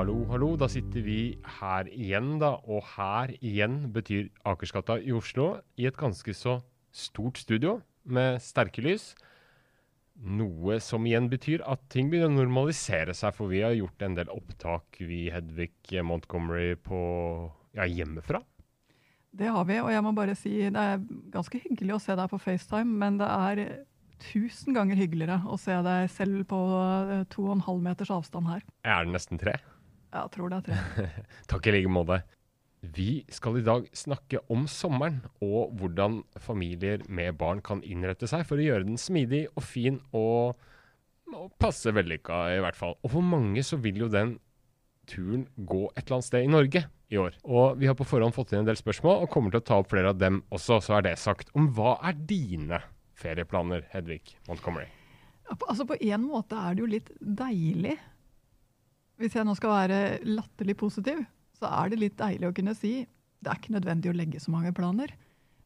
hallo, hallo. Da sitter vi her igjen, da. Og her igjen betyr Akersgata i Oslo. I et ganske så stort studio med sterke lys. Noe som igjen betyr at ting begynner å normalisere seg, for vi har gjort en del opptak, vi Hedvig Montgomery, på ja, hjemmefra. Det har vi, og jeg må bare si det er ganske hyggelig å se deg på FaceTime, men det er tusen ganger hyggeligere å se deg selv på eh, to og en halv meters avstand her. Er det nesten tre? Jeg tror det er tre. Takk i like måte. Vi skal i dag snakke om sommeren, og hvordan familier med barn kan innrette seg for å gjøre den smidig og fin og, og passe vellykka, i hvert fall. Og for mange så vil jo den turen gå et eller annet sted i Norge i år. Og vi har på forhånd fått inn en del spørsmål, og kommer til å ta opp flere av dem også, så er det sagt. Om hva er dine ferieplaner, Hedvig Montgomery? Altså På en måte er det jo litt deilig. Hvis jeg nå skal være latterlig positiv, så er det litt deilig å kunne si det er ikke nødvendig å legge så mange planer.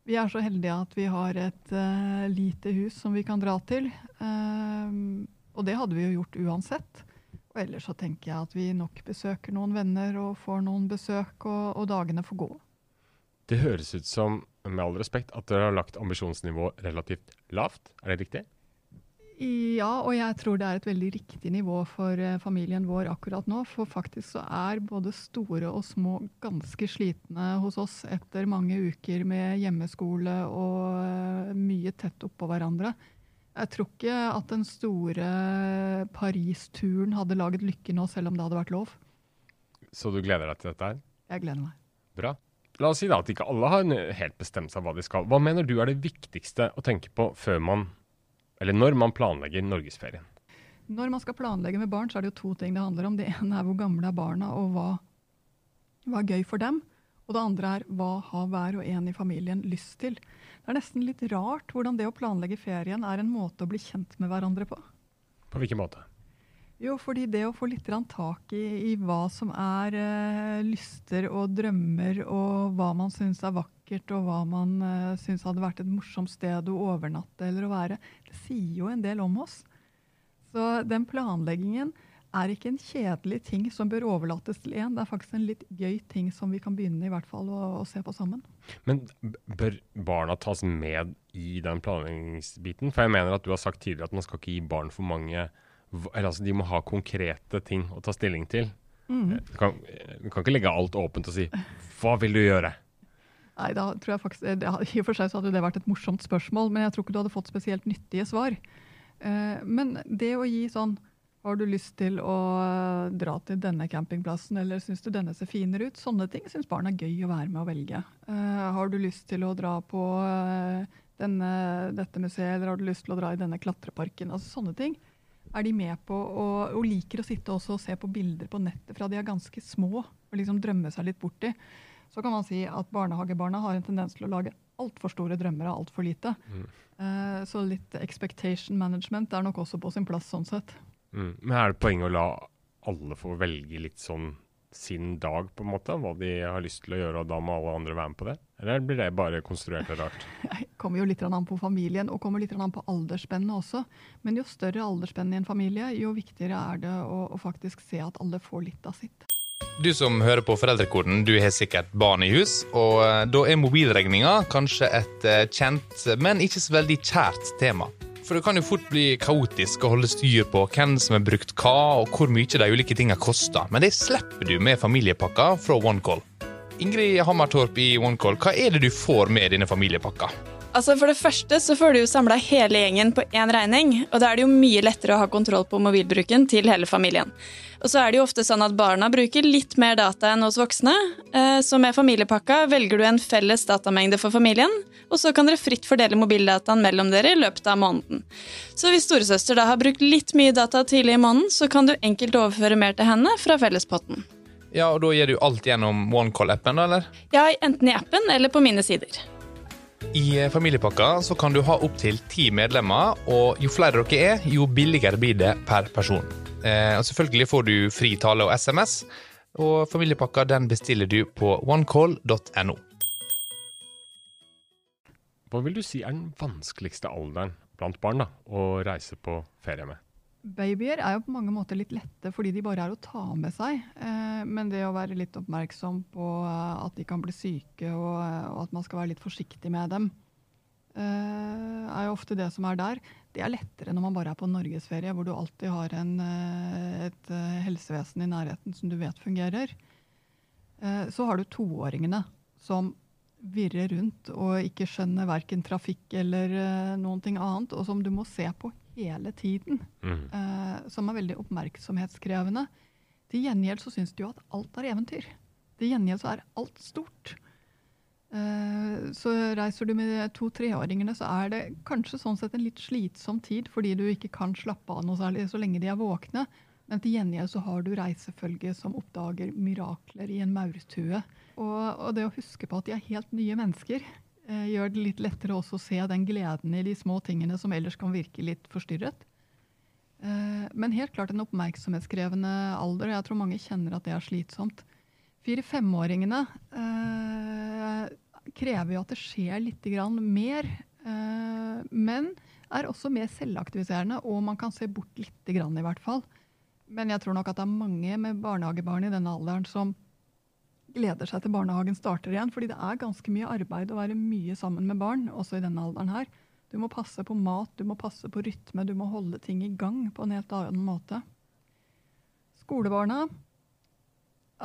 Vi er så heldige at vi har et uh, lite hus som vi kan dra til. Ehm, og det hadde vi jo gjort uansett. Og ellers så tenker jeg at vi nok besøker noen venner og får noen besøk, og, og dagene får gå. Det høres ut som, med all respekt, at dere har lagt ambisjonsnivået relativt lavt. Er det riktig? Ja, og jeg tror det er et veldig riktig nivå for eh, familien vår akkurat nå. For faktisk så er både store og små ganske slitne hos oss etter mange uker med hjemmeskole og eh, mye tett oppå hverandre. Jeg tror ikke at den store Paris-turen hadde laget lykke nå, selv om det hadde vært lov. Så du gleder deg til dette her? Jeg gleder meg. Bra. La oss si da at ikke alle har helt bestemt seg hva de skal. Hva mener du er det viktigste å tenke på før man, eller når man planlegger norgesferien? Når man skal planlegge med barn, så er det jo to ting det handler om. Det ene er hvor gamle er barna, og hva, hva er gøy for dem. Og det andre er hva har hver og en i familien lyst til. Det er nesten litt rart hvordan det å planlegge ferien er en måte å bli kjent med hverandre på. På hvilken måte? Jo, fordi det å få litt tak i, i hva som er eh, lyster og drømmer, og hva man syns er vakkert, og hva man eh, syns hadde vært et morsomt sted å overnatte eller å være, det sier jo en del om oss. Så den planleggingen er ikke en kjedelig ting som bør overlates til én. Det er faktisk en litt gøy ting som vi kan begynne i hvert fall å, å se på sammen. Men bør barna tas med i den planleggingsbiten? For jeg mener at du har sagt tidligere at man skal ikke gi barn for mange eller altså De må ha konkrete ting å ta stilling til. Mhm. Du, kan, du kan ikke legge alt åpent og si 'hva vil du gjøre'? Nei, da tror jeg faktisk, det, I og for seg så hadde det vært et morsomt spørsmål, men jeg tror ikke du hadde fått spesielt nyttige svar. Eh, men det å gi sånn Har du lyst til å eh, dra til denne campingplassen, eller syns du denne ser finere ut? Sånne ting syns barn er gøy å være med å velge. Eh, har du lyst til å dra på eh, denne, dette museet, eller har du lyst til å dra i denne klatreparken? Altså Sånne ting er de med på, og, og liker å sitte også og se på bilder på nettet fra de er ganske små, og liksom drømme seg litt borti. Så kan man si at barnehagebarna har en tendens til å lage altfor store drømmer av altfor lite. Eh, så litt expectation management er nok også på sin plass sånn sett. Mm. Men er det poenget å la alle få velge litt sånn sin dag, på en måte? Hva de har lyst til å gjøre, og da må alle andre være med på det? Eller blir det bare konstruert og rart? Det kommer jo litt grann an på familien, og kommer litt grann an på aldersspennet også. Men jo større aldersspenn i en familie, jo viktigere er det å, å faktisk se at alle får litt av sitt. Du som hører på Foreldrekoden, du har sikkert barn i hus, og eh, da er mobilregninga kanskje et eh, kjent, men ikke så veldig kjært tema. For det kan jo fort bli kaotisk å holde styr på hvem som har brukt hva, og hvor mye de ulike tingene koster, men det slipper du med familiepakka fra OneCall. Ingrid Hammertorp i OneCall, hva er det du får med denne familiepakka? Altså For det første så får du jo samla hele gjengen på én regning, og da er det jo mye lettere å ha kontroll på mobilbruken til hele familien. Og så er det jo ofte sånn at barna bruker litt mer data enn hos voksne, eh, så med familiepakka velger du en felles datamengde for familien, og så kan dere fritt fordele mobildataen mellom dere i løpet av måneden. Så hvis storesøster da har brukt litt mye data tidlig i måneden, så kan du enkelt overføre mer til henne fra fellespotten. Ja, og da gjør du alt gjennom OneCall-appen, da, eller? Ja, enten i appen eller på mine sider. I familiepakka så kan du ha opptil ti medlemmer, og jo flere dere er, jo billigere blir det per person. Eh, og selvfølgelig får du fri tale og SMS, og familiepakka den bestiller du på onecall.no. Hva vil du si er den vanskeligste alderen blant barn da, å reise på ferie med? Babyer er jo på mange måter litt lette fordi de bare er å ta med seg. Eh, men det å være litt oppmerksom på eh, at de kan bli syke, og, eh, at man skal være litt forsiktig med dem, er jo ofte det som er der. Det er lettere når man bare er på norgesferie, hvor du alltid har en, et helsevesen i nærheten som du vet fungerer. Så har du toåringene som virrer rundt og ikke skjønner verken trafikk eller noen ting annet, og som du må se på hele tiden. Mm. eh, som er veldig oppmerksomhetskrevende. Til gjengjeld så syns de jo at alt er eventyr. Til gjengjeld så er alt stort. Eh, så reiser du med to-treåringene, så er det kanskje sånn sett en litt slitsom tid, fordi du ikke kan slappe av noe særlig så lenge de er våkne. Men til gjengjeld så har du reisefølge som oppdager mirakler i en maurtue. Og, og det å huske på at de er helt nye mennesker, gjør det litt lettere også å se den gleden i de små tingene som ellers kan virke litt forstyrret. Eh, men helt klart en oppmerksomhetskrevende alder. Jeg tror mange kjenner at det er slitsomt. Fire-femåringene eh, krever jo at det skjer litt mer. Eh, men er også mer selvaktiviserende, og man kan se bort litt grann i hvert fall. Men jeg tror nok at det er mange med barnehagebarn i denne alderen som gleder seg til barnehagen starter igjen. Fordi det er ganske mye arbeid å være mye sammen med barn, også i denne alderen her. Du må passe på mat, du må passe på rytme, du må holde ting i gang på en helt annen måte. Skolebarna,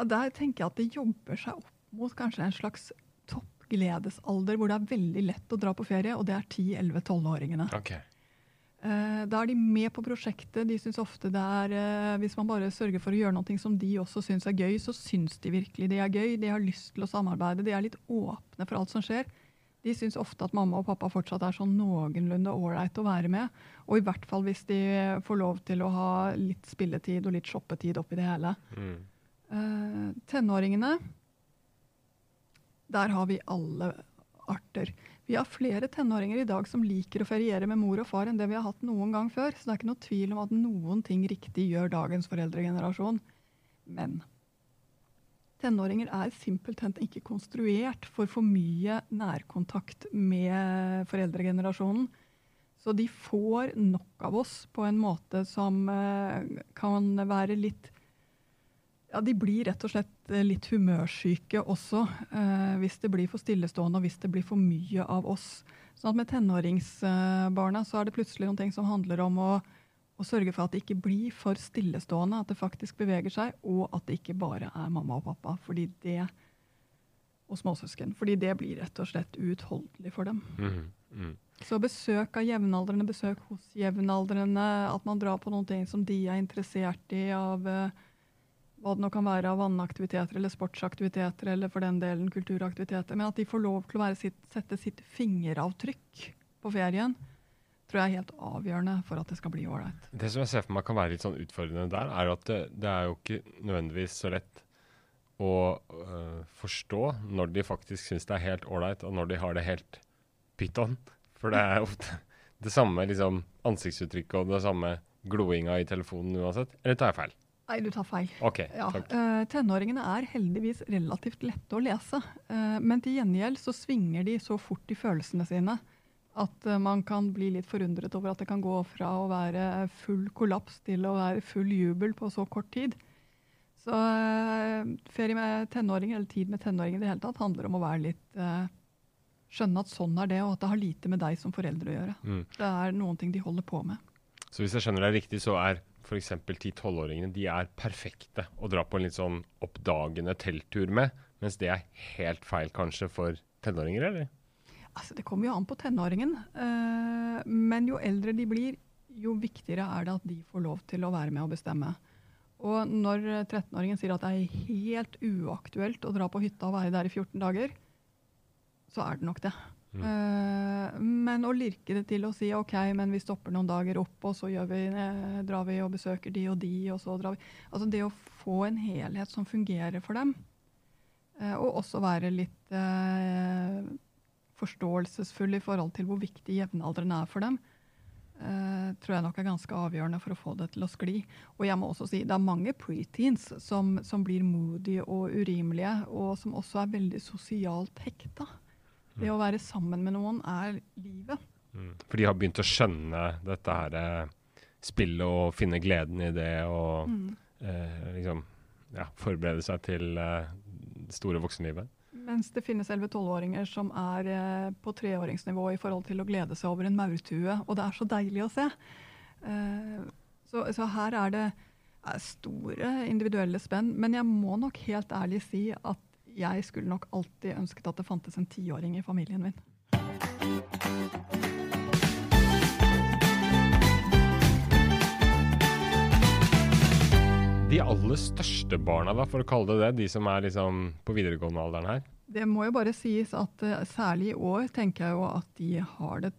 der tenker jeg at det jobber seg opp mot kanskje en slags toppgledesalder, hvor det er veldig lett å dra på ferie, og det er 10-11-12-åringene. Ok. Eh, Da er de med på prosjektet. De synes ofte det er, eh, Hvis man bare sørger for å gjøre noe som de også syns er gøy, så syns de virkelig det er gøy. De har lyst til å samarbeide. De er litt åpne for alt som skjer. De syns ofte at mamma og pappa fortsatt er sånn noenlunde ålreit å være med. Og i hvert fall hvis de får lov til å ha litt spilletid og litt shoppetid oppi det hele. Mm. Eh, tenåringene, der har vi alle arter. Vi har flere tenåringer i dag som liker å feriere med mor og far enn det vi har hatt noen gang før. Så det er ikke noe tvil om at noen ting riktig gjør dagens foreldregenerasjon. Men tenåringer er simpelthen ikke konstruert for for mye nærkontakt med foreldregenerasjonen. Så de får nok av oss på en måte som eh, kan være litt ja, De blir rett og slett eh, litt humørsyke også, eh, hvis det blir for stillestående og hvis det blir for mye av oss. Sånn at Med tenåringsbarna så er det plutselig noen ting som handler om å, å sørge for at det ikke blir for stillestående, at det faktisk beveger seg, og at det ikke bare er mamma og pappa. fordi det og småsøsken. Fordi det blir rett og slett uutholdelig for dem. Mm. Mm. Så besøk av jevnaldrende, besøk hos jevnaldrende, at man drar på noen ting som de er interessert i, av eh, hva det nå kan være av vannaktiviteter eller sportsaktiviteter, eller for den delen kulturaktiviteter. Men at de får lov til å sitt, sette sitt fingeravtrykk på ferien, tror jeg er helt avgjørende for at det skal bli ålreit. Det som jeg ser for meg kan være litt sånn utfordrende der, er at det, det er jo ikke nødvendigvis så lett å øh, forstå når de faktisk syns det er helt ålreit, og når de har det helt pyton. For det er ofte det samme liksom, ansiktsuttrykket og det samme gloinga i telefonen uansett. Eller tar jeg feil? Nei, du tar feil. Okay, Ja, eh, Tenåringene er heldigvis relativt lette å lese. Uh, men til gjengjeld så svinger de så fort i følelsene sine at uh, man kan bli litt forundret over at det kan gå fra å være full kollaps til å være full jubel på så kort tid. Så ferie med tenåringer, eller tid med tenåringer i det hele tatt, handler om å være litt Skjønne at sånn er det, og at det har lite med deg som forelder å gjøre. Mm. Det er noen ting de holder på med. Så hvis jeg skjønner deg riktig, så er f.eks. 10-12-åringene de er perfekte å dra på en litt sånn oppdagende telttur med, mens det er helt feil kanskje for tenåringer, eller? Altså, det kommer jo an på tenåringen. Eh, men jo eldre de blir, jo viktigere er det at de får lov til å være med og bestemme. Og når 13-åringen sier at det er helt uaktuelt å dra på hytta og være der i 14 dager, så er det nok det. Eh, men å lirke det til å si OK, men vi stopper noen dager opp, og så vi, eh, drar vi og besøker de og de, og så drar vi Altså det å få en helhet som fungerer for dem, eh, og også være litt forståelsesfull i forhold til hvor viktig jevnaldrende er for dem, tror jeg nok er ganske avgjørende for å få det til å skli. Og jeg må også si det er mange preteens som, som blir moody og urimelige, og som også er veldig sosialt hekta. Det å være sammen med noen er livet. Mm. For de har begynt å skjønne dette her eh, spillet og finne gleden i det og eh, liksom ja, forberede seg til eh, det store voksenlivet. Mens det finnes 11-12-åringer som er eh, på treåringsnivå i forhold til å glede seg over en maurtue, og det er så deilig å se. Eh, så, så her er det er store individuelle spenn, men jeg må nok helt ærlig si at jeg skulle nok alltid ønsket at det fantes en tiåring i familien min. De aller største barna, da, for å kalle det det, de som er liksom på videregående alderen her. Det må jo bare sies at eh, særlig i år tenker jeg jo at de har det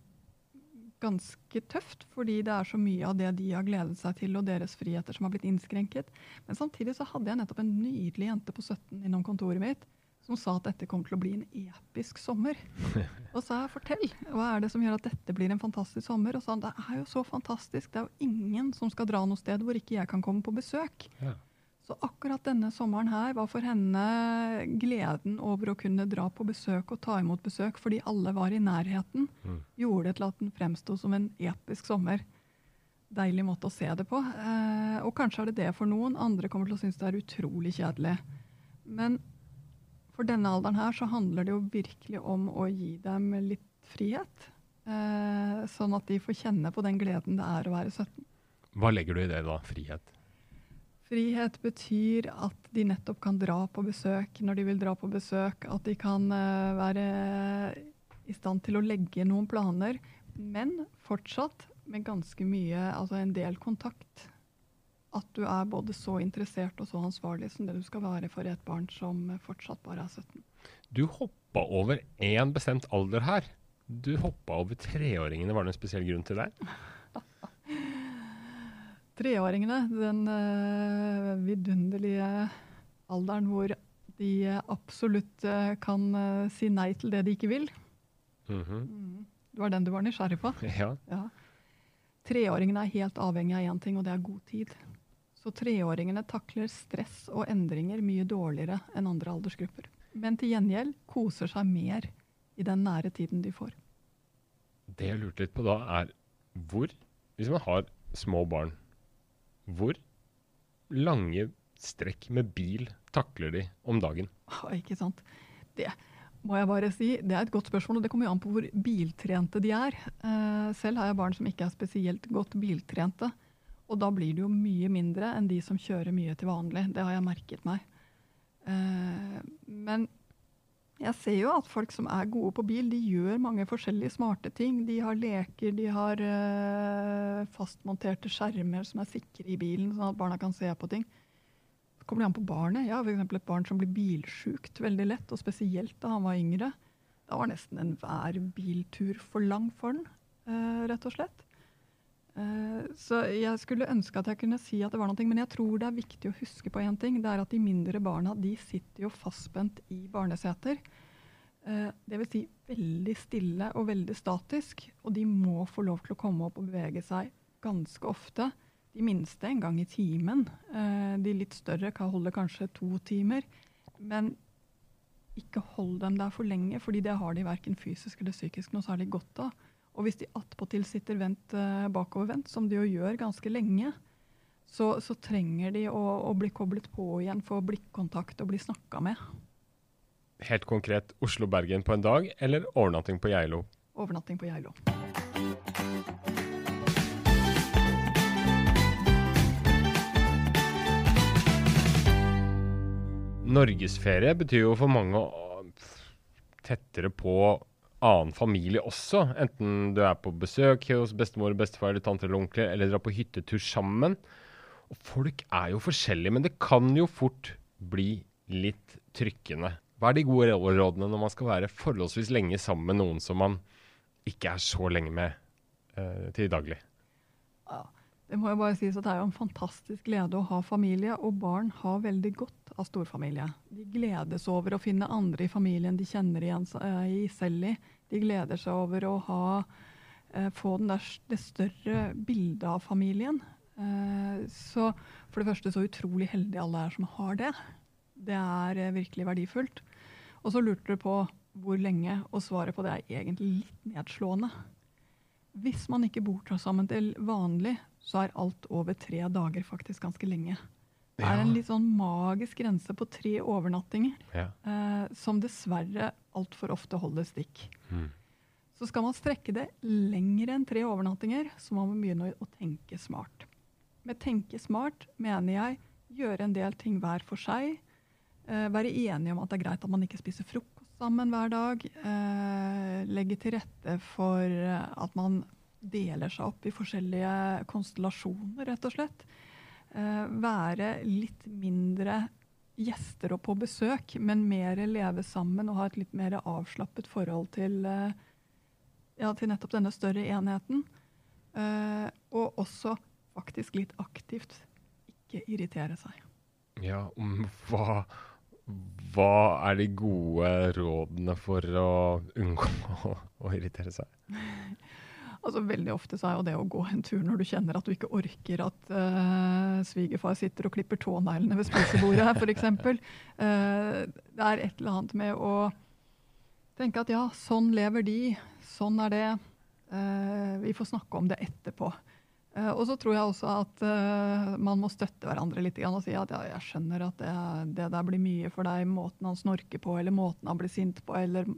ganske tøft, fordi det er så mye av det de har gledet seg til, og deres friheter som har blitt innskrenket. Men samtidig så hadde jeg nettopp en nydelig jente på 17 innom kontoret mitt som sa at dette kommer til å bli en episk sommer. Og sa jeg fortell, hva er det som gjør at dette blir en fantastisk sommer? Og sa han det er jo så fantastisk, det er jo ingen som skal dra noe sted hvor ikke jeg kan komme på besøk. Ja. Så akkurat denne sommeren her var for henne gleden over å kunne dra på besøk og ta imot besøk fordi alle var i nærheten, gjorde det til at den fremsto som en episk sommer. Deilig måte å se det på. Eh, og kanskje er det det for noen. Andre kommer til å synes det er utrolig kjedelig. Men for denne alderen her så handler det jo virkelig om å gi dem litt frihet. Eh, sånn at de får kjenne på den gleden det er å være 17. Hva legger du i det, da? Frihet? Frihet betyr at de nettopp kan dra på besøk når de vil dra på besøk. At de kan eh, være i stand til å legge noen planer, men fortsatt med ganske mye, altså en del kontakt. At du er både så interessert og så ansvarlig som det du skal være for et barn som fortsatt bare er 17. Du hoppa over én bestemt alder her. Du hoppa over treåringene. Var det en spesiell grunn til det? Treåringene, den uh, vidunderlige alderen hvor de eh, absolutt eh, kan eh, si nei til det de ikke vil. Mm -hmm. Det var den du var nysgjerrig på. Ja. Ja. Treåringene er helt avhengig av én ting, og det er god tid. Så treåringene takler stress og endringer mye dårligere enn andre aldersgrupper. Men til gjengjeld koser seg mer i den nære tiden de får. Det jeg lurte litt på da, er hvor Hvis man har små barn, hvor lange strekk med bil takler de om dagen? Ah, ikke sant? Det må jeg bare si, det er et godt spørsmål, og det kommer jo an på hvor biltrente de er. Eh, selv har jeg barn som ikke er spesielt godt biltrente. Og da blir det jo mye mindre enn de som kjører mye til vanlig. Det har jeg merket meg. Eh, men jeg ser jo at folk som er gode på bil, de gjør mange forskjellige smarte ting. De har leker, de har øh, fastmonterte skjermer som er sikre i bilen, sånn at barna kan se på ting. Så kommer det an på barnet. Jeg har f.eks. et barn som blir bilsjukt veldig lett, og spesielt da han var yngre. Da var nesten enhver biltur for lang for den, øh, rett og slett. Eh, Så jeg skulle ønske at jeg kunne si at det var noe, men jeg tror det er viktig å huske på én ting. Det er at de mindre barna de sitter jo fastspent i barneseter. Dvs. Det vil si veldig stille og veldig statisk. Og de må få lov til å komme opp og bevege seg ganske ofte. De minste en gang i timen. Eh, De litt større kan holde kanskje to timer. Men ikke hold dem der for lenge, fordi det har de verken fysisk eller psykisk noe særlig godt av. Og hvis de attpåtil sitter vendt eh, bakovervendt, som de jo gjør ganske lenge, så, så trenger de å, å bli koblet på igjen, få blikkontakt og bli snakka med. Helt konkret Oslo-Bergen på en dag, eller overnatting på Geilo? Overnatting på Geilo. Norgesferie betyr jo for mange tettere på annen familie også. Enten du er på besøk hos bestemor, bestefar eller tante eller onkel, eller drar på hyttetur sammen. Og folk er jo forskjellige, men det kan jo fort bli litt trykkende. Hva er de gode rådene når man skal være forholdsvis lenge sammen med noen som man ikke er så lenge med eh, til daglig? Ja, det må jo bare sies at det er jo en fantastisk glede å ha familie, og barn har veldig godt av storfamilie. De gledes over å finne andre i familien de kjenner igjen i selv i. De gleder seg over å ha, eh, få der, det større bildet av familien. Eh, så for det første så utrolig heldige alle er som har det. Det er eh, virkelig verdifullt. Og så lurte du på hvor lenge, og svaret på det er egentlig litt nedslående. Hvis man ikke bor sammen til vanlig, så er alt over tre dager faktisk ganske lenge. Det er en litt sånn magisk grense på tre overnattinger Ja. eh, som dessverre altfor ofte holder stikk. Mm. Så skal man strekke det lenger enn tre overnattinger, så må man begynne å, tenke smart. Med tenke smart mener jeg gjøre en del ting hver for seg. Eh, være enige om at det er greit at man ikke spiser frokost sammen hver dag. Eh, legge til rette for at man deler seg opp i forskjellige konstellasjoner, rett og slett. Eh, være litt mindre gjester og på besøk, men mer leve sammen og ha et litt mer avslappet forhold til, eh, ja, til nettopp denne større enheten. Eh, og også faktisk litt aktivt ikke irritere seg. Ja, om hva, hva er de gode rådene for å unngå å, å irritere seg? Altså Veldig ofte så er jo det å gå en tur når du kjenner at du ikke orker at uh, svigerfar sitter og klipper tåneglene ved spisebordet her, f.eks. Uh, det er et eller annet med å tenke at ja, sånn lever de, sånn er det. Uh, vi får snakke om det etterpå. Uh, og så tror jeg også at uh, man må støtte hverandre litt og si at ja, jeg skjønner at det, det, der blir mye for deg, måten han snorker på, eller måten han blir sint på, eller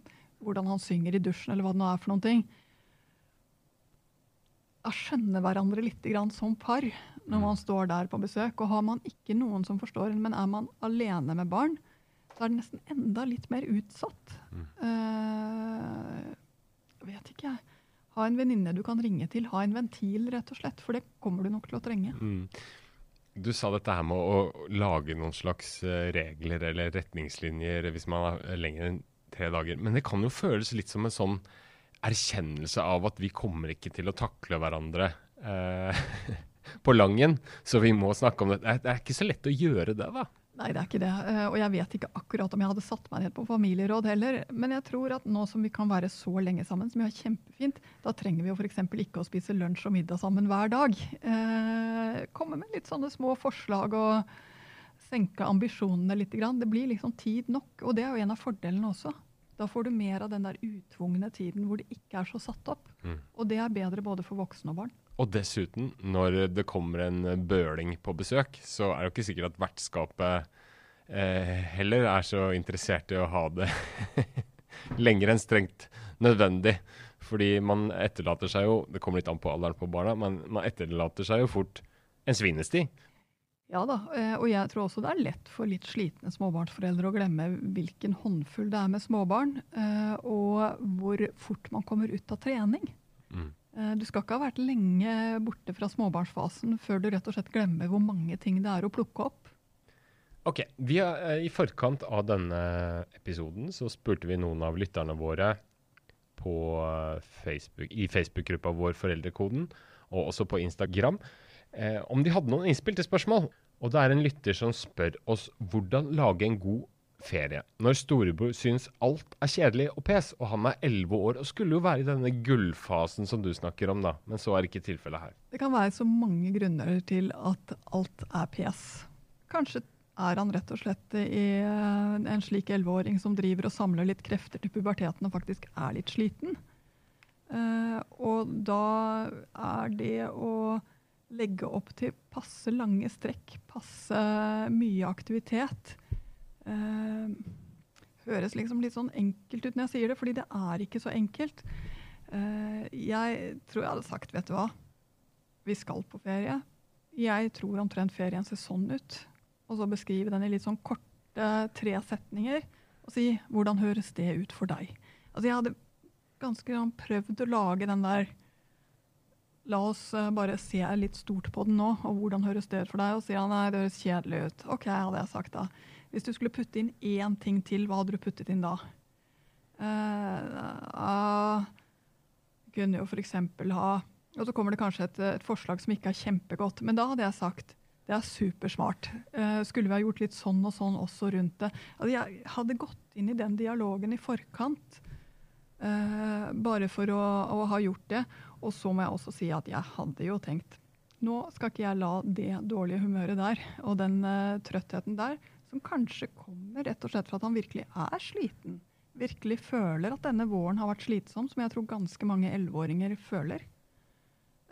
hvordan han synger i dusjen, eller hva det nå er for noen ting da skjønner hverandre litt som par når man står der på besøk. Og har man ikke noen som forstår, men er man alene med barn, så er det nesten enda litt mer utsatt. Mm. Uh, vet ikke, jeg. Ha en venninne du kan ringe til. Ha en ventil, rett og slett. For det kommer du nok til å trenge. Mm. Du sa dette her med å lage noen slags eh, regler eller retningslinjer hvis man er lenger enn tre dager. Men det kan jo føles litt som en sånn erkjennelse av at vi kommer ikke til å takle hverandre eh, på langen, så vi må snakke om det. Det er ikke så lett å gjøre det, da. Nei, det er ikke det. Eh, og jeg vet ikke akkurat om jeg hadde satt meg ned på familieråd heller. Men jeg tror at nå som vi kan være så lenge sammen, som vi har kjempefint, da trenger vi jo f.eks. ikke å spise lunsj og middag sammen hver dag. Eh, komme med litt sånne små forslag og senke ambisjonene litt. Det blir liksom tid nok. Og det er jo en av fordelene også. Da får du mer av den der utvungne tiden hvor det ikke er så satt opp. Mm. Og det er bedre både for voksne og barn. Og dessuten, når det kommer en bøling på besøk, så er det jo ikke sikkert at vertskapet eh, heller er så interessert i å ha det lenger enn strengt nødvendig. Fordi man etterlater seg jo Det kommer litt an på alderen på barna, men man etterlater seg jo fort en svinesti. Ja da, eh, og jeg tror også det er lett for litt slitne småbarnsforeldre å glemme hvilken håndfull det er med småbarn, eh, og hvor fort man kommer ut av trening. Mm. Eh, du skal ikke ha vært lenge borte fra småbarnsfasen før du rett og slett glemmer hvor mange ting det er å plukke opp. Ok, vi har I forkant av denne episoden så spurte vi noen av lytterne våre Facebook, i Facebook-gruppa vår Foreldrekoden, og også på Instagram, eh, om de hadde noen innspill til spørsmål. Og det er en lytter som spør oss hvordan lage en god ferie når storebror syns alt er kjedelig og pes, og han er elleve år og skulle jo være i denne gullfasen som du snakker om, da. Men så er ikke tilfellet her. Det kan være så mange grunner til at alt er pes. Kanskje er han rett og slett i en slik elleveåring som driver og samler litt krefter til puberteten og faktisk er litt sliten. Uh, og da er det å legge opp til passe lange strekk, passe mye aktivitet. Eh, høres liksom litt sånn enkelt ut når jeg sier det, fordi det er ikke så enkelt. Eh, jeg tror jeg hadde sagt, vet du hva, vi skal på ferie. Jeg tror omtrent ferien ser sånn ut. Og så beskrive den i litt sånn korte tre setninger og si hvordan høres det ut for deg. Altså jeg hadde ganske sånn prøvd å lage den der La oss eh, bare se litt stort på den nå, og hvordan høres det ut for deg? Og sier han nei, det høres kjedelig ut. OK, hadde jeg sagt da. Hvis du skulle putte inn én ting til, hva hadde du puttet inn da? Uh, kunne jo f.eks. ha Og så kommer det kanskje et, et, forslag som ikke er kjempegodt, men da hadde jeg sagt det er supersmart. Uh, skulle vi ha gjort litt sånn og sånn også rundt det? Altså, jeg hadde gått inn i den dialogen i forkant, uh, bare for å, å ha gjort det. Og så må jeg også si at jeg hadde jo tenkt nå skal ikke jeg la det dårlige humøret der og den uh, trøttheten der, som kanskje kommer rett og slett fra at han virkelig er sliten, virkelig føler at denne våren har vært slitsom, som jeg tror ganske mange elleveåringer føler,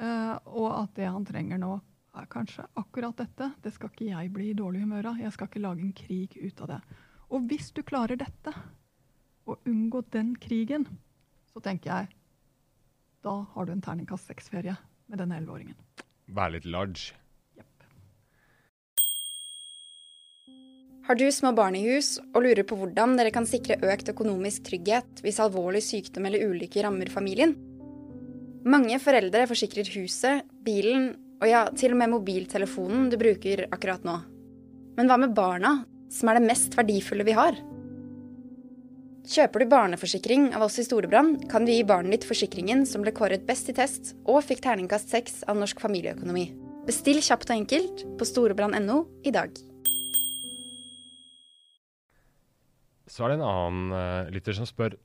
uh, og at det han trenger nå, er kanskje akkurat dette. Det skal ikke jeg bli i dårlig humør av. Jeg skal ikke lage en krig ut av det. Og hvis du klarer dette, å unngå den krigen, så tenker jeg da har du en terningkast seks-ferie med denne elleveåringen. Vær litt large. Yep. Har du små barn i hus og lurer på hvordan dere kan sikre økt økonomisk trygghet hvis alvorlig sykdom eller ulykke rammer familien? Mange foreldre forsikrer huset, bilen og ja, til og med mobiltelefonen du bruker akkurat nå. Men hva med barna, som er det mest verdifulle vi har? Kjøper du barneforsikring av oss i Storebrand, kan du gi barnet ditt forsikringen som ble kåret best i test og fikk terningkast seks av Norsk familieøkonomi. Bestill kjapt og enkelt på storebrand.no i dag. Så er det en annen uh, lytter som spør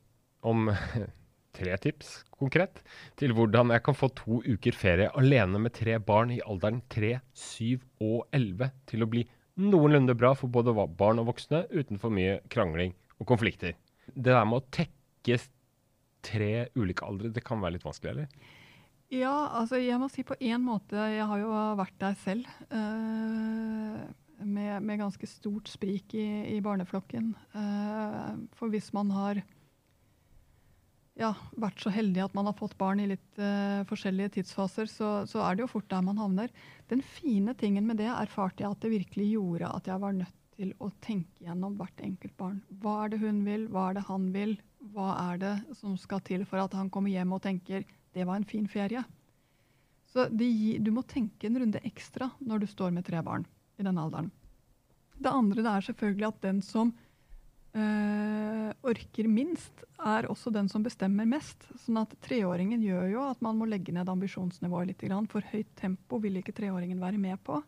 om tre tips konkret til hvordan jeg kan få to uker ferie alene med tre barn i alderen 3, 7 og 11 til å bli noenlunde bra for både barn og voksne uten for mye krangling og konflikter det der med å tekke tre ulike aldre, det kan være litt vanskelig, eller? Ja, altså jeg må si på én måte Jeg har jo vært der selv. Uh, med, med, ganske stort sprik i, i barneflokken. Uh, for hvis man har ja, vært så heldig at man har fått barn i litt uh, forskjellige tidsfaser, så, så, er det jo fort der man havner. Den fine tingen med det erfarte jeg at det virkelig gjorde at jeg var nødt til å tenke gjennom hvert enkelt barn. Hva er det hun vil, hva er det han vil? Hva er det som skal til for at han kommer hjem og tenker 'det var en fin ferie'? Så de, du må tenke en runde ekstra når du står med tre barn i den alderen. Det andre det er selvfølgelig at den som øh, orker minst, er også den som bestemmer mest. Sånn at treåringen gjør jo at man må legge ned ambisjonsnivået litt. For høyt tempo vil ikke treåringen være med på.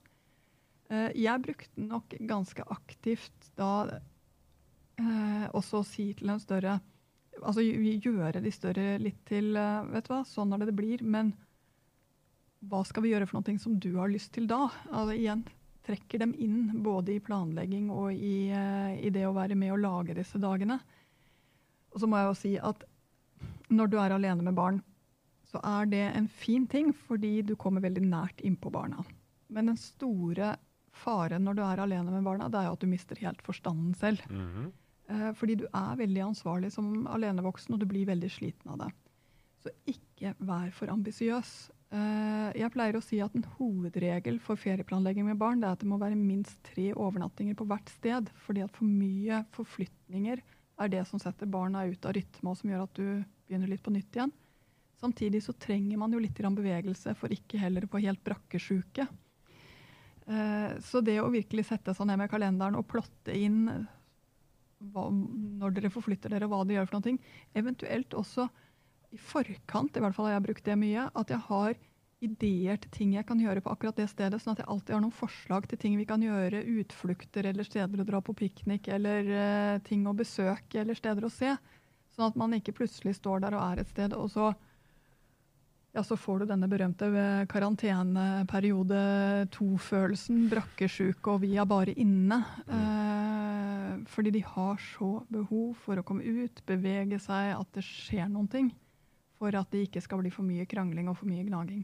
Eh, jeg brukte nok ganske aktivt da eh, også å si til en større Altså gjøre de større litt til eh, Vet du hva, sånn er det det blir. Men hva skal vi gjøre for noe som du har lyst til da? Altså igjen, trekker dem inn både i planlegging og i, i det å være med og lage disse dagene. Og så må jeg jo si at når du er alene med barn, så er det en fin ting, fordi du kommer veldig nært innpå barna. Men den store faren når du er alene med barna, det er jo at du mister helt forstanden selv. Mm -hmm. eh, fordi du er veldig ansvarlig som alenevoksen, og du blir veldig sliten av det. Så ikke vær for ambisiøs. Eh, jeg pleier å si at en hovedregel for ferieplanlegging med barn det er at det må være minst tre overnattinger på hvert sted. Fordi at for mye forflytninger er det som setter barna ut av rytme, og som gjør at du begynner litt på nytt igjen. Samtidig så trenger man jo litt bevegelse for ikke heller å få helt brakkesjuke. Eh, så det å virkelig sette seg ned med kalenderen og plotte inn hva, når dere forflytter dere, hva dere gjør for noe, eventuelt også i forkant, i hvert fall har jeg brukt det mye, at jeg har ideer til ting jeg kan gjøre på akkurat det stedet, sånn at jeg alltid har noen forslag til ting vi kan gjøre, utflukter eller steder å dra på piknik, eller uh, ting å besøke eller steder å se. Sånn at man ikke plutselig står der og er et sted, og så ja, så får du denne berømte karanteneperiode to-følelsen. Brakkesjuke, og vi er bare inne. Eh, fordi de har så behov for å komme ut, bevege seg, at det skjer noen ting. For at det ikke skal bli for mye krangling og for mye gnaging.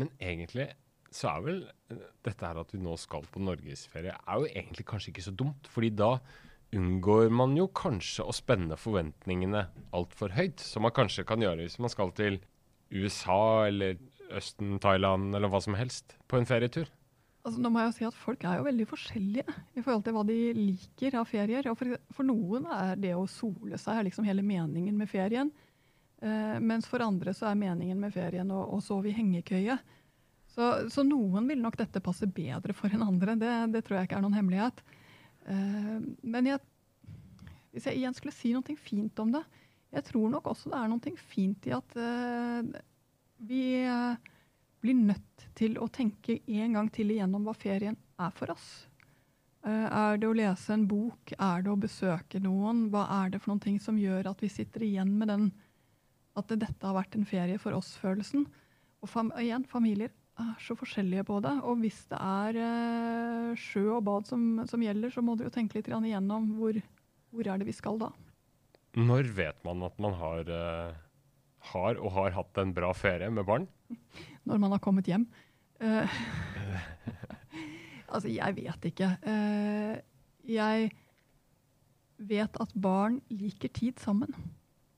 Men egentlig så er vel dette her at vi nå skal på norgesferie, er jo egentlig kanskje ikke så dumt. fordi da unngår man jo kanskje å spenne forventningene altfor høyt, som man kanskje kan gjøre hvis man skal til USA eller Østen, Thailand eller hva som helst på en ferietur? Altså, nå må jeg jo si at Folk er jo veldig forskjellige i forhold til hva de liker av ferier. Og for, for noen er det å sole seg liksom hele meningen med ferien. Eh, mens for andre så er meningen med ferien å, å sove i hengekøye. Så, så, noen vil nok dette passe bedre for enn andre. Det, det tror jeg ikke er noen hemmelighet. Eh, men jeg, hvis jeg igjen skulle si noe fint om det Jeg tror nok også det er noe fint i at uh, vi uh, blir nødt til å tenke en gang til igjennom hva ferien er for oss. Uh, er det å lese en bok? Er det å besøke noen? Hva er det for noen ting som gjør at vi sitter igjen med den at dette har vært en ferie for oss-følelsen? Og fam igjen, familier er så forskjellige på det. Og hvis det er sjø og bad som, som, gjelder, så må du jo tenke litt igjennom hvor, hvor er det vi skal da. Når vet man at man har, uh, har og har hatt en bra ferie med barn? Når man har kommet hjem. Uh, Altså, jeg vet ikke. Uh, jeg vet at barn liker tid sammen.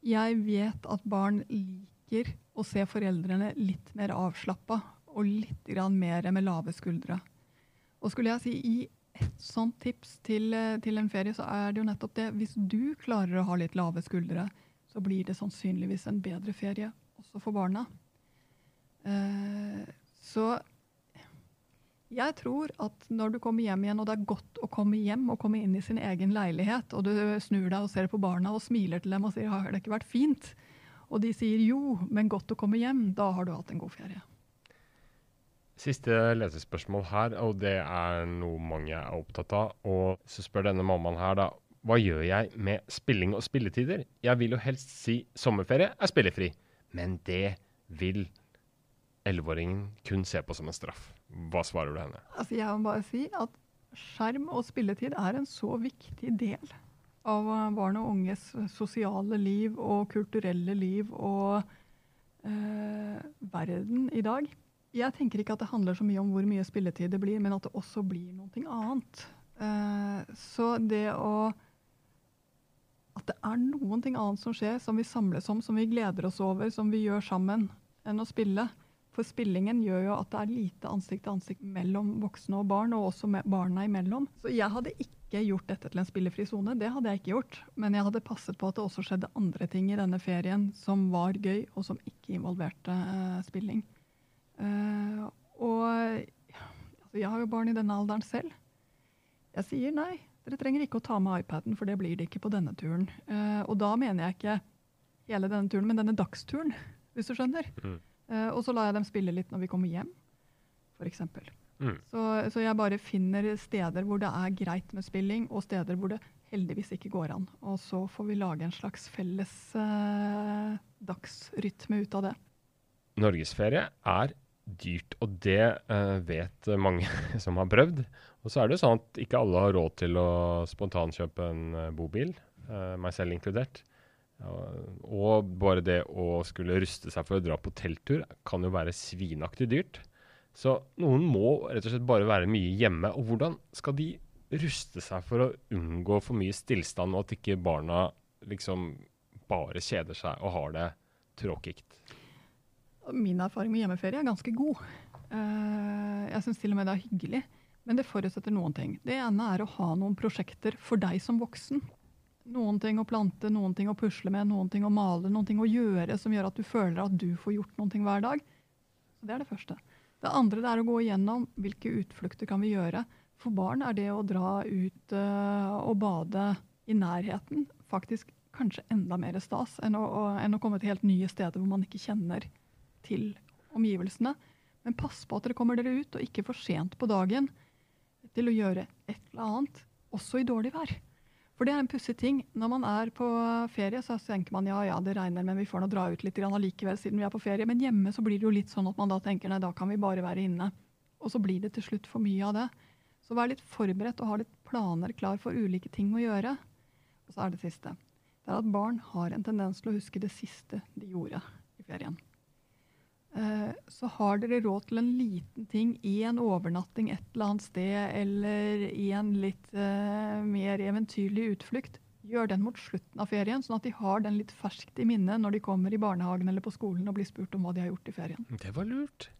Jeg vet at barn liker å se foreldrene litt mer avslappa og litt mer med lave skuldre. Og skulle jeg si i et sånt tips til, til, en ferie, så er det jo nettopp det. Hvis du klarer å ha litt lave skuldre, så blir det sannsynligvis en bedre ferie også for barna. Uh, så jeg tror at når du kommer hjem igjen, og det er godt å komme hjem og komme inn i sin egen leilighet, og du snur deg og ser på barna og smiler til dem og sier 'har det ikke vært fint', og de sier 'jo, men godt å komme hjem', da har du hatt en god ferie. Siste lesespørsmål her, og det er noe mange er opptatt av. Og så spør denne mammaen her, da. Hva gjør jeg med spilling og spilletider? Jeg vil jo helst si sommerferie er spillefri, men det vil elleveåringen kun se på som en straff. Hva svarer du henne? Altså, jeg må bare si at skjerm og spilletid er en så viktig del av barn og unges sosiale liv og kulturelle liv og eh, verden i dag. Jeg tenker ikke at det handler så mye om hvor mye spilletid det blir, men at det også blir noe annet. Eh, så det å At det er noe annet som skjer, som vi samles om, som vi gleder oss over, som vi gjør sammen, enn å spille. For spillingen gjør jo at det er lite ansikt til ansikt mellom voksne og barn, og også barna imellom. Så jeg hadde ikke gjort dette til en spillefri sone, det hadde jeg ikke gjort. Men jeg hadde passet på at det også skjedde andre ting i denne ferien som var gøy, og som ikke involverte uh, spilling. Uh, og altså, jeg har jo barn i denne alderen selv. Jeg sier nei, dere trenger ikke å ta med iPaden, for det blir det ikke på denne turen. Uh, og da mener jeg ikke hele denne turen, men denne dagsturen, hvis du skjønner. Mm. Uh, og så lar jeg dem spille litt når vi kommer hjem, f.eks. Mm. Så, så jeg bare finner steder hvor det er greit med spilling, og steder hvor det heldigvis ikke går an. Og så får vi lage en slags felles uh, dagsrytme ut av det. Norgesferie er dyrt, og det uh, vet mange som har prøvd. Og så er det sånn at ikke alle har råd til å spontankjøpe en bobil, meg selv inkludert. Og bare det å skulle ruste seg for å dra på telttur kan jo være svinaktig dyrt. Så noen må rett og slett bare være mye hjemme. Og hvordan skal de ruste seg for å unngå for mye stillstand, og at ikke barna liksom bare kjeder seg og har det tråkigt? Min erfaring med hjemmeferie er ganske god. Eh, jeg syns til og med det er hyggelig. Men det forutsetter noen ting. Det ene er å ha noen prosjekter for deg som voksen. Noen ting å plante, noen ting å pusle med, noen ting å male, noen ting å gjøre som gjør at du føler at du får gjort noe hver dag. Så Det er det første. Det andre det er å gå igjennom hvilke utflukter kan vi gjøre. For barn er det å dra ut uh, og bade i nærheten faktisk kanskje enda mer stas enn å, enn å komme til helt nye steder hvor man ikke kjenner til omgivelsene. Men pass på at dere kommer dere ut, og ikke for sent på dagen til å gjøre et eller annet, også i dårlig vær. For det er en pussig ting. Når man er på ferie, så tenker man ja, ja, det regner, men vi får nå dra ut litt allikevel siden vi er på ferie. Men hjemme så blir det jo litt sånn at man da tenker nei, da kan vi bare være inne. Og så blir det til slutt for mye av det. Så vær litt forberedt og ha litt planer klar for ulike ting å gjøre. Og så er det siste. Det er at barn har en tendens til å huske det siste de gjorde i ferien. Eh, så har dere råd til en liten ting i en overnatting et eller annet sted, eller i en litt uh, mer eventyrlig utflukt, gjør den mot slutten av ferien, sånn at de har den litt ferskt i minne når de kommer i barnehagen eller på skolen og blir spurt om hva de har gjort i ferien. Det var lurt.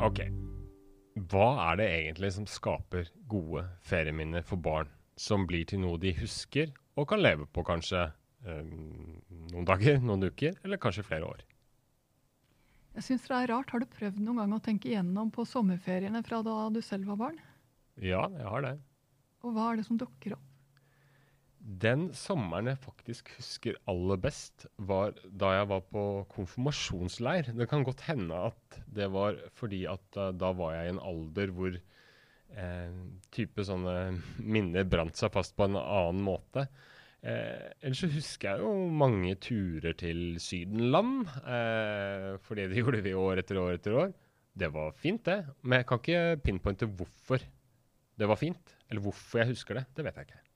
Ok. Hva er det egentlig som skaper gode ferieminner for barn, som blir til noe de husker og kan leve på kanskje eh, noen dager, noen uker, eller kanskje flere år? Jeg syns det er rart. Har du prøvd noen gang å tenke igjennom på sommerferiene fra da du selv var barn? Ja, jeg har det. Og hva er det som dukker opp? Den sommeren jeg faktisk husker aller best, var da jeg var på konfirmasjonsleir. Det kan godt hende at det var fordi at uh, da var jeg i en alder hvor eh, type sånne minner brant seg fast på en annen måte. Eh, ellers så husker jeg jo mange turer til Sydenland, eh, fordi det gjorde vi år etter år etter år. Det var fint, det. Men jeg kan ikke pinpointe hvorfor det var fint. Eller hvorfor jeg husker det. Det vet jeg ikke.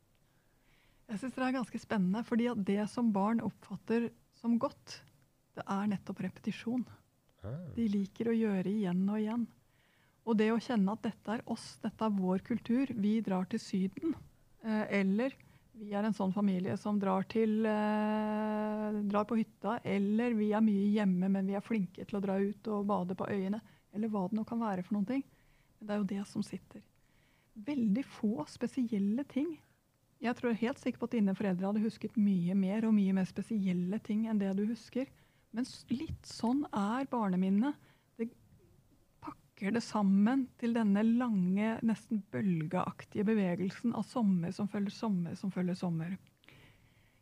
Jeg syns det er ganske spennende, fordi at det som barn oppfatter som godt, det er nettopp repetisjon. De liker å gjøre igjen og igjen. Og det å kjenne at dette er oss, dette er vår kultur, vi drar til Syden. Eh, eller vi er en sånn familie som drar, til, eh, drar på hytta. Eller vi er mye hjemme, men vi er flinke til å dra ut og bade på øyene. Eller hva det nå kan være for noen ting. Men det er jo det som sitter. Veldig få spesielle ting. Jeg tror helt sikker på at dine foreldre hadde husket mye mer og mye mer spesielle ting enn det du husker. Men litt sånn er barneminnet. Det pakker det sammen til denne lange, nesten bølgeaktige bevegelsen av sommer som følger sommer som følger sommer.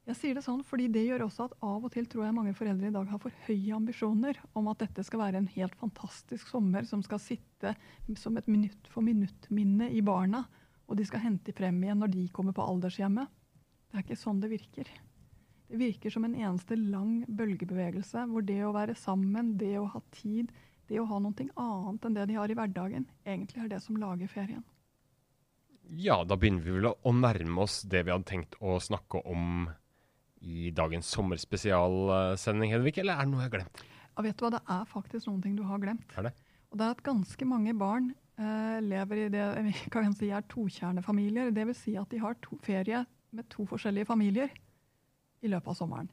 Jeg sier det sånn fordi det gjør også at av og til tror jeg mange foreldre i dag har for høye ambisjoner om at dette skal være en helt fantastisk sommer som skal sitte som et minutt for minutt-minne i barna, og de skal hente frem igjen når de kommer på aldershjemmet. Det er ikke sånn det virker. Det virker som en eneste lang bølgebevegelse hvor det å være sammen, det å ha tid, det å ha noe annet enn det de har i hverdagen, egentlig er det som lager ferien. Ja, da begynner vi vel å, nærme oss det vi hadde tenkt å snakke om i dagens sommerspesialsending, Hedvig, eller er det noe jeg har glemt? Ja, vet du hva, det er faktisk noen ting du har glemt. Er det? Og det er at ganske mange barn eh, lever i det kan si er tokjernefamilier. Det vil si at de har to ferie med to forskjellige familier i løpet av sommeren.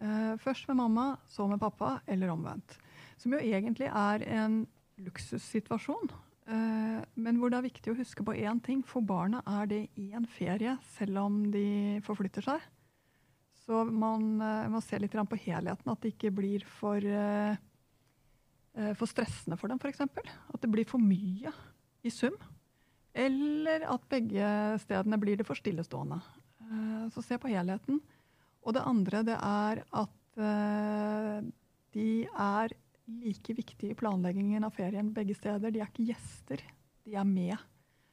Eh, først med mamma, så med pappa, eller omvendt. Som jo egentlig er en luksussituasjon. Eh, men hvor det er viktig å huske på én ting. For barna er det én ferie, selv om de forflytter seg. Så man eh, må se litt på helheten, at det ikke blir for, eh, eh, for stressende for dem, f.eks. At det blir for mye i sum. Eller at begge stedene blir det for stillestående. Eh, Så se på helheten. Og det andre det er at eh, de er like viktige i planleggingen av ferien begge steder. De er ikke gjester, de er med.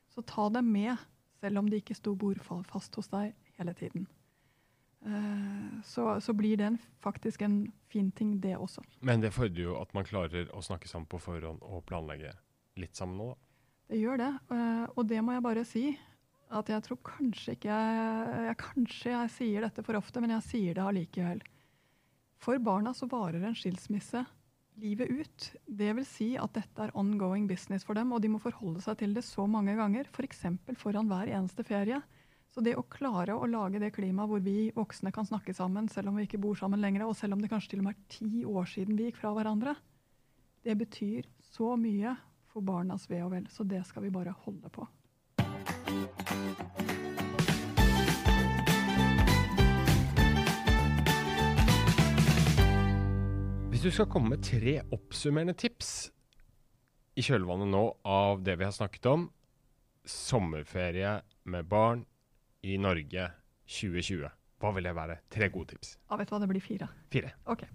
Så ta dem med, selv om de ikke sto bordfast hos deg hele tiden. Eh, Så, så blir det en, faktisk en fin ting, det også. Men det fordrer jo at man klarer å snakke sammen på forhånd og planlegge litt sammen nå, da. Det gjør det. eh, Og det må jeg bare si. At jeg tror kanskje ikke jeg, jeg Kanskje jeg sier dette for ofte, men jeg sier det allikevel. For barna så varer en skilsmisse livet ut. Det vil si at dette er ongoing business for dem, og de må forholde seg til det så mange ganger, f.eks. For foran hver eneste ferie. Så det å klare å lage det klimaet hvor vi voksne kan snakke sammen, selv om vi ikke bor sammen lenger, og selv om det kanskje til og med er ti år siden vi gikk fra hverandre, det betyr så mye for barnas ve og vel. Så det skal vi bare holde på. Hvis du skal komme med tre oppsummerende tips i kjølvannet nå av det vi har snakket om, sommerferie med barn i Norge 2020, hva vil det være? Tre gode tips. Ja, vet du hva, det blir fire. Fire. Ok.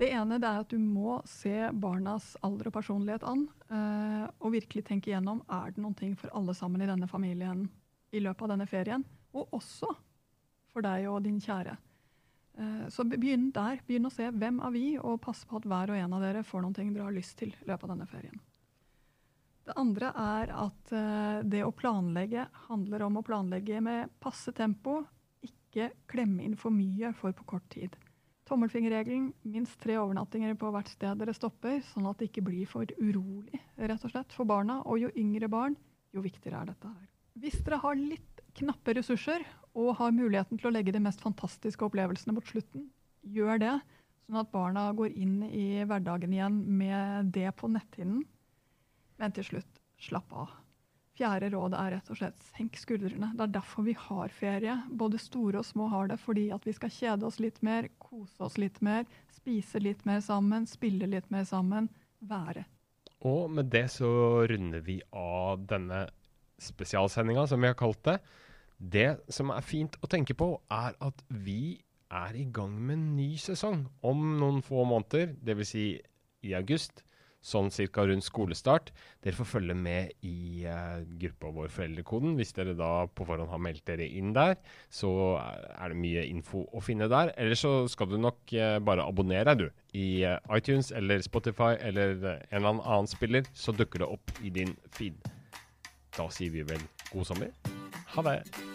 Det ene det er at du må se barnas alder og personlighet an, eh, og virkelig tenke igjennom er det noen ting for alle sammen i denne familien i løpet av denne ferien, og også for deg og din kjære. Eh, så begynn der. Begynn å se hvem er vi, og pass på at hver og en av dere får noen ting dere har lyst til i løpet av denne ferien. Det andre er at eh, det å planlegge handler om å planlegge med passe tempo, ikke klemme inn for mye for på kort tid. Tommelfingerregelen, minst tre overnattinger på hvert sted dere stopper, sånn at det ikke blir for urolig rett og slett, for barna. Og jo yngre barn, jo viktigere er dette her. Hvis dere har litt knappe ressurser og har muligheten til å legge de mest fantastiske opplevelsene mot slutten, gjør det, sånn at barna går inn i hverdagen igjen med det på netthinnen. Men til slutt, slapp av. Fjerde råd er rett og slett senk skuldrene. Det er derfor vi har ferie. Både store og små har det fordi at vi skal kjede oss litt mer, kose oss litt mer, spise litt mer sammen, spille litt mer sammen, være. Og med det så runder vi av denne spesialsendinga, som vi har kalt det. Det som er fint å tenke på, er at vi er i gang med en ny sesong om noen få måneder, dvs. Si i august sånn cirka rundt skolestart. Dere får følge med i uh, gruppa vår Foreldrekoden. Hvis dere da på forhånd har meldt dere inn der, så er det mye info å finne der. Eller så skal du nok uh, bare abonnere du. I uh, iTunes eller Spotify eller en eller annen spiller, så dukker det opp i din feed. Da sier vi vel god sommer. Ha det.